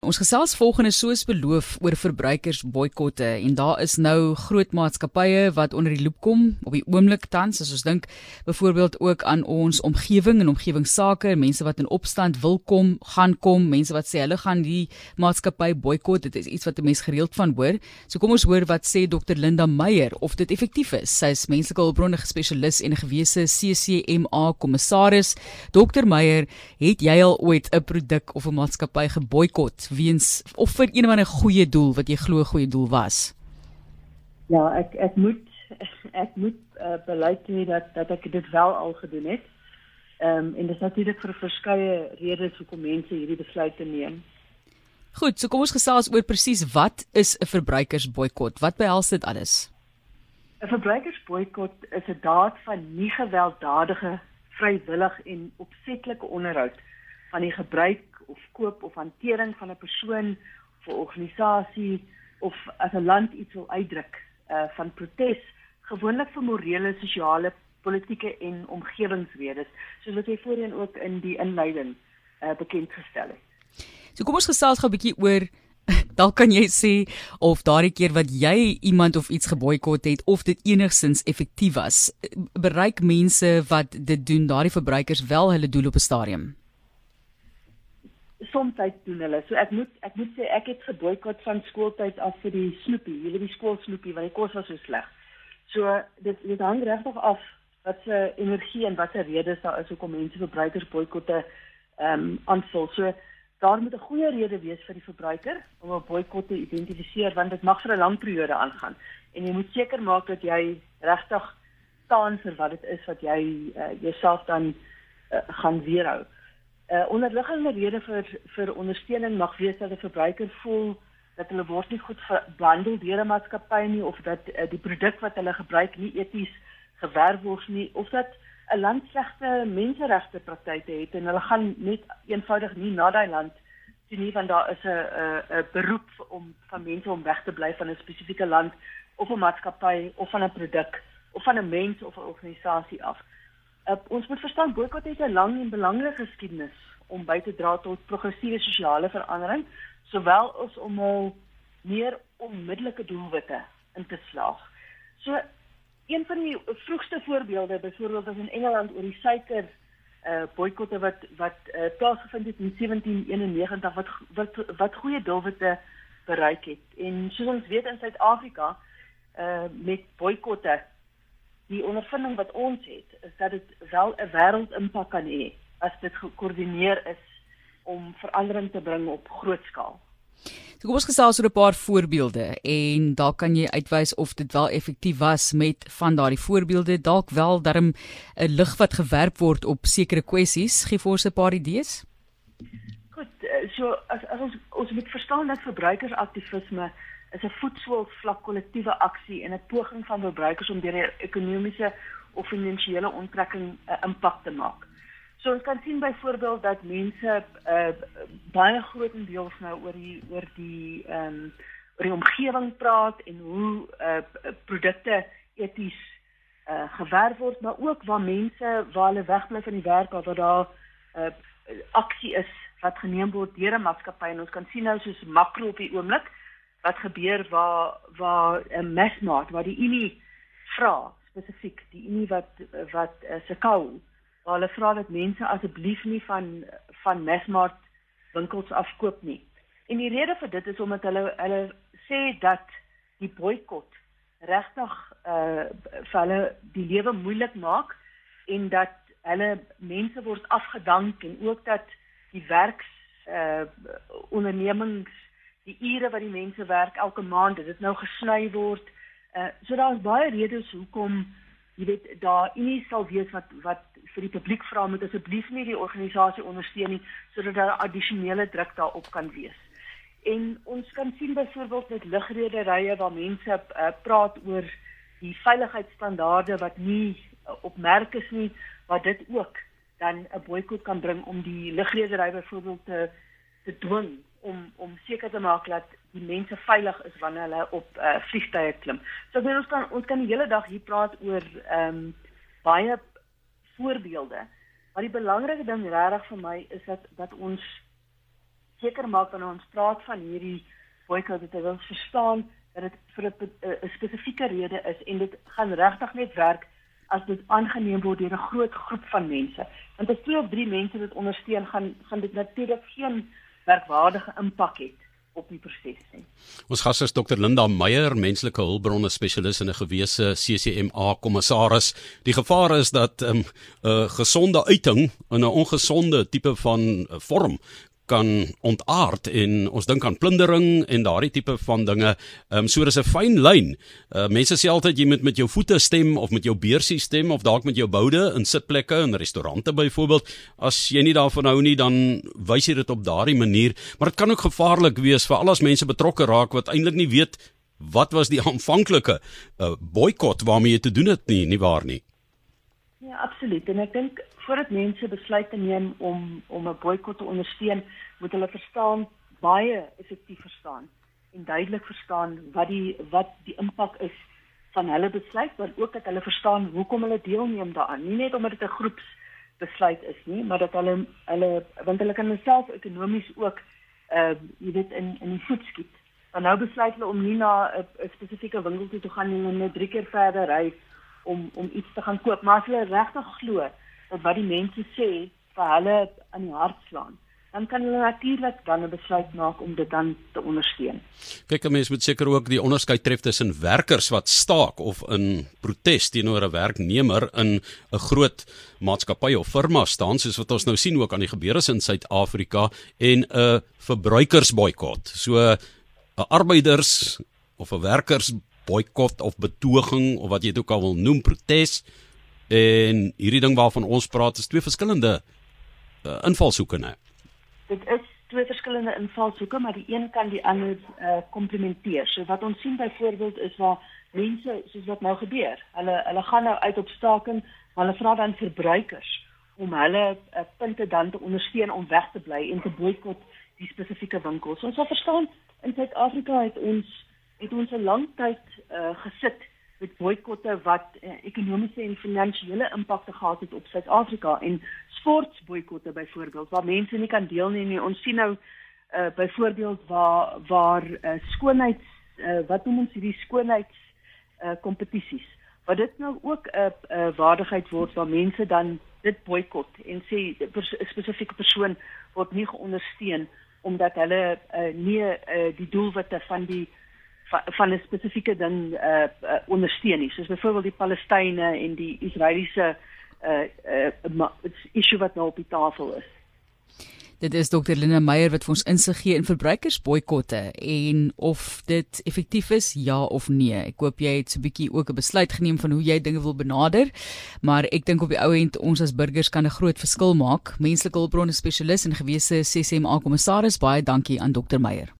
Ons gesels volgende soos beloof oor verbruikersboikotte en daar is nou groot maatskappye wat onder die loop kom op die oomblik tans as ons dink byvoorbeeld ook aan ons omgewing en omgewingsake, mense wat in opstand wil kom, gaan kom, mense wat sê hulle gaan die maatskappy boikot. Dit is iets wat 'n mens gereeld van hoor. So kom ons hoor wat sê Dr Linda Meyer of dit effektief is. Sy is menslike hulpbronne spesialis en 'n gewese CCMA kommissaris. Dr Meyer, het jy al ooit 'n produk of 'n maatskappy geboikot? Weens of vir een of ander goeie doel wat jy glo goeie doel was? Ja, ek ek moet ek moet uh, beleid hê dat dat ek dit wel al gedoen het. Ehm um, en dit is natuurlik vir verskeie redes hoekom mense hierdie besluit neem. Goed, so kom ons gesels oor presies wat is 'n verbruikersboikot? Wat behels dit alles? 'n Verbruikersboikot is 'n daad van nie gewelddadige, vrywillig en opsetlike onderhoud van die gebruik of koop of hantering van 'n persoon of 'n organisasie of as 'n land iets wil uitdruk uh van protes gewoonlik vir morele, sosiale, politieke en omgewingsredes soos wat jy voorheen ook in die inleiding uh bekend gestel het. So kom ons gesels gou 'n bietjie oor dalk kan jy sê of daardie keer wat jy iemand of iets geboikot het of dit enigsins effektief was bereik mense wat dit doen daardie verbruikers wel hulle doel op 'n stadium soms doen hulle. So ek moet ek moet sê ek het geboikot van skooltyd af vir die snoepie, julle die skool snoepie want die kos was so sleg. So dit dit hang regtig af wat se energie en wat se redes daar is hoekom mense verbruikers boikotte ehm um, aanvul. So daar moet 'n goeie rede wees vir die verbruiker om 'n boikot te identifiseer want dit mag vir 'n lang periode aangaan en jy moet seker maak dat jy regtig staan vir wat dit is wat jy uh, jouself dan uh, gaan weerhou. 'n uh, onderliggende rede vir vir ondersteuning mag wees dat 'n verbruiker voel dat hulle word nie goed behandel deur 'n maatskappy nie of dat uh, die produk wat hulle gebruik nie eties gewerf word nie of dat 'n land slegte menseregte praktyke het en hulle gaan net eenvoudig nie na daai land toe nie want daar is 'n 'n beroep om van mense om weg te bly van 'n spesifieke land of 'n maatskappy of van 'n produk of van 'n mens of 'n organisasie af. Uh, ons moet verstaan boikot het 'n lang en belangrike geskiedenis om by te dra tot progressiewe sosiale verandering, sowel as om al meer onmiddellike doelwitte in te slaag. So een van die vroegste voorbeelde, byvoorbeeld as in Engeland oor die suiker uh boikotte wat wat uh, plaasgevind het in 1791 wat wat wat goeie doelwitte bereik het. En soos ons weet in Suid-Afrika uh met boikotte die ondervinding wat ons het is dat dit wel 'n wêreldimpak kan hê as dit gekoördineer is om verandering te bring op groot skaal. So kom ons gesels oor 'n paar voorbeelde en dalk kan jy uitwys of dit wel effektief was met van daardie voorbeelde dalk wel darm 'n lig wat gewerp word op sekere kwessies gee vir ons 'n paar idees. Goed, eh, so as as ons ons moet verstaan dat verbruikersaktivisme is 'n voetsoolvlak kollektiewe aksie en 'n poging van verbruikers om deur 'n ekonomiese of finansiële onttrekking 'n uh, impak te maak. So ons kan sien byvoorbeeld dat mense uh, baie grootendeels nou oor die oor die ehm um, oor die omgewing praat en hoe uh, produkte eties uh, gewerf word, maar ook waar mense waar hulle wegbly van die werk waar daar uh, aksie is wat geneem word deur 'n maatskappy en ons kan sien nou soos makro op die oomblik wat gebeur waar waar 'n uh, mesmaat waar die unie vra spesifiek die unie wat wat uh, se kou waar hulle vra dat mense asseblief nie van van mesmaat winkels afkoop nie. En die rede vir dit is omdat hulle hulle sê dat die boikot regtig uh vir hulle die lewe moeilik maak en dat hulle mense word afgedank en ook dat die werks uh ondernemings die ure wat die mense werk elke maand, dit nou gesny word. Uh so daar's baie redes hoekom jy weet daar nie sal wees wat wat vir die publiek vra moet asseblief nie die organisasie ondersteun nie sodat daar addisionele druk daarop kan wees. En ons kan sien byvoorbeeld met lugrederye waar mense uh, praat oor die veiligheidsstandaarde wat nie uh, opmerk is nie, wat dit ook dan 'n boikot kan bring om die lugredery byvoorbeeld te te dwing om om seker te maak dat die mense veilig is wanneer hulle op uh, vliegtye klim. So ons kan ons kan die hele dag hier praat oor ehm um, baie voorbeelde. Maar die belangrike ding regtig vir my is dat dat ons seker maak wanneer ons praat van hierdie boikot dat ons verstaan dat dit vir 'n spesifieke rede is en dit gaan regtig net werk as dit aangeneem word deur 'n groot groep van mense. Want as twee of drie mense dit ondersteun, gaan gaan dit natuurlik geen werkwaardige impak hê op die proses nie. Ons gas is Dr Linda Meyer, menslike hulpbronne spesialis en 'n gewese CCMA kommissaris. Die gevaar is dat 'n um, uh, gesonde uiting in 'n ongesonde tipe van uh, vorm kan ontaard en ons dink aan plundering en daardie tipe van dinge. Ehm um, so dis 'n fyn lyn. Uh, mense sê altyd jy moet met jou voete stem of met jou beursie stem of dalk met jou boude in sitplekke in restaurante byvoorbeeld. As jy nie daarvan hou nie, dan wys jy dit op daardie manier, maar dit kan ook gevaarlik wees vir al ons mense betrokke raak wat eintlik nie weet wat was die aanvanklike uh, boikot waarmee jy te doen het nie, nie waar nie. Ja, absoluut. En ek dink voordat mense besluit te neem om om 'n boikot te ondersteun, moet hulle verstaan baie effektief verstaan en duidelik verstaan wat die wat die impak is van hulle besluit, maar ook dat hulle verstaan hoekom hulle deelneem daaraan. Nie net omdat dit 'n groeps besluit is nie, maar dat hulle hulle want hulle kan self ekonomies ook uh jy weet in in die voet skiet. Dan nou besluit hulle om nie na 'n spesifieke winkel toe te gaan nie en net drie keer verder ry om om iets te gaan koop, maar as hulle regtig glo dat wat die mense sê vir hulle aan die hart slaan, dan kan hulle natuurlik dan 'n besluit maak om dit dan te ondersteun. Kyk, 'n mens moet seker ook die onderskeid tref tussen werkers wat staak of in protes teenoor 'n werknemer in 'n groot maatskappy of firma staan, soos wat ons nou sien ook aan die gebeure in Suid-Afrika en 'n verbruikersboikot. So 'n arbeiders of 'n werkers boikot of betoging of wat jy dit ook al wil noem protes. En hierdie ding waarvan ons praat is twee verskillende uh, invalshoeke nê dit is twee verskillende invalshoeke maar die een kan die ander uh, komplementeer. So wat ons sien byvoorbeeld is waar mense soos wat nou gebeur hulle hulle gaan nou uit op staking hulle vra dan verbruikers om hulle uh, punte dan te ondersteun om weg te bly en te boikot die spesifieke winkels. Ons sal verstaan in Suid-Afrika het ons het ons 'n lang tyd uh, gesit met boikotte wat uh, ekonomiese en finansiële impakte gehad het op Suid-Afrika en sportboikotte byvoorbeeld waar mense nie kan deelneem nie. Ons sien nou uh, byvoorbeeld waar waar uh, skoonheids uh, wat noem ons hierdie skoonheids uh, kompetisies wat dit nou ook 'n uh, uh, waardigheid word waar mense dan dit boikot en sê 'n spesifieke persoon word nie geondersteun omdat hulle uh, nie uh, die doelwitte van die van 'n spesifieke ding uh, uh ondersteun nie soos byvoorbeeld die Palestynë en die Israeliese uh uh issue wat nou op die tafel is. Dit is Dr. Lena Meyer wat vir ons insig gee in verbruikersboikotte en of dit effektief is ja of nee. Ek hoop jy het so 'n bietjie ook 'n besluit geneem van hoe jy dinge wil benader, maar ek dink op die ou end ons as burgers kan 'n groot verskil maak. Menslike hulpbronne spesialis en gewese CCMA kommissaris, baie dankie aan Dr. Meyer.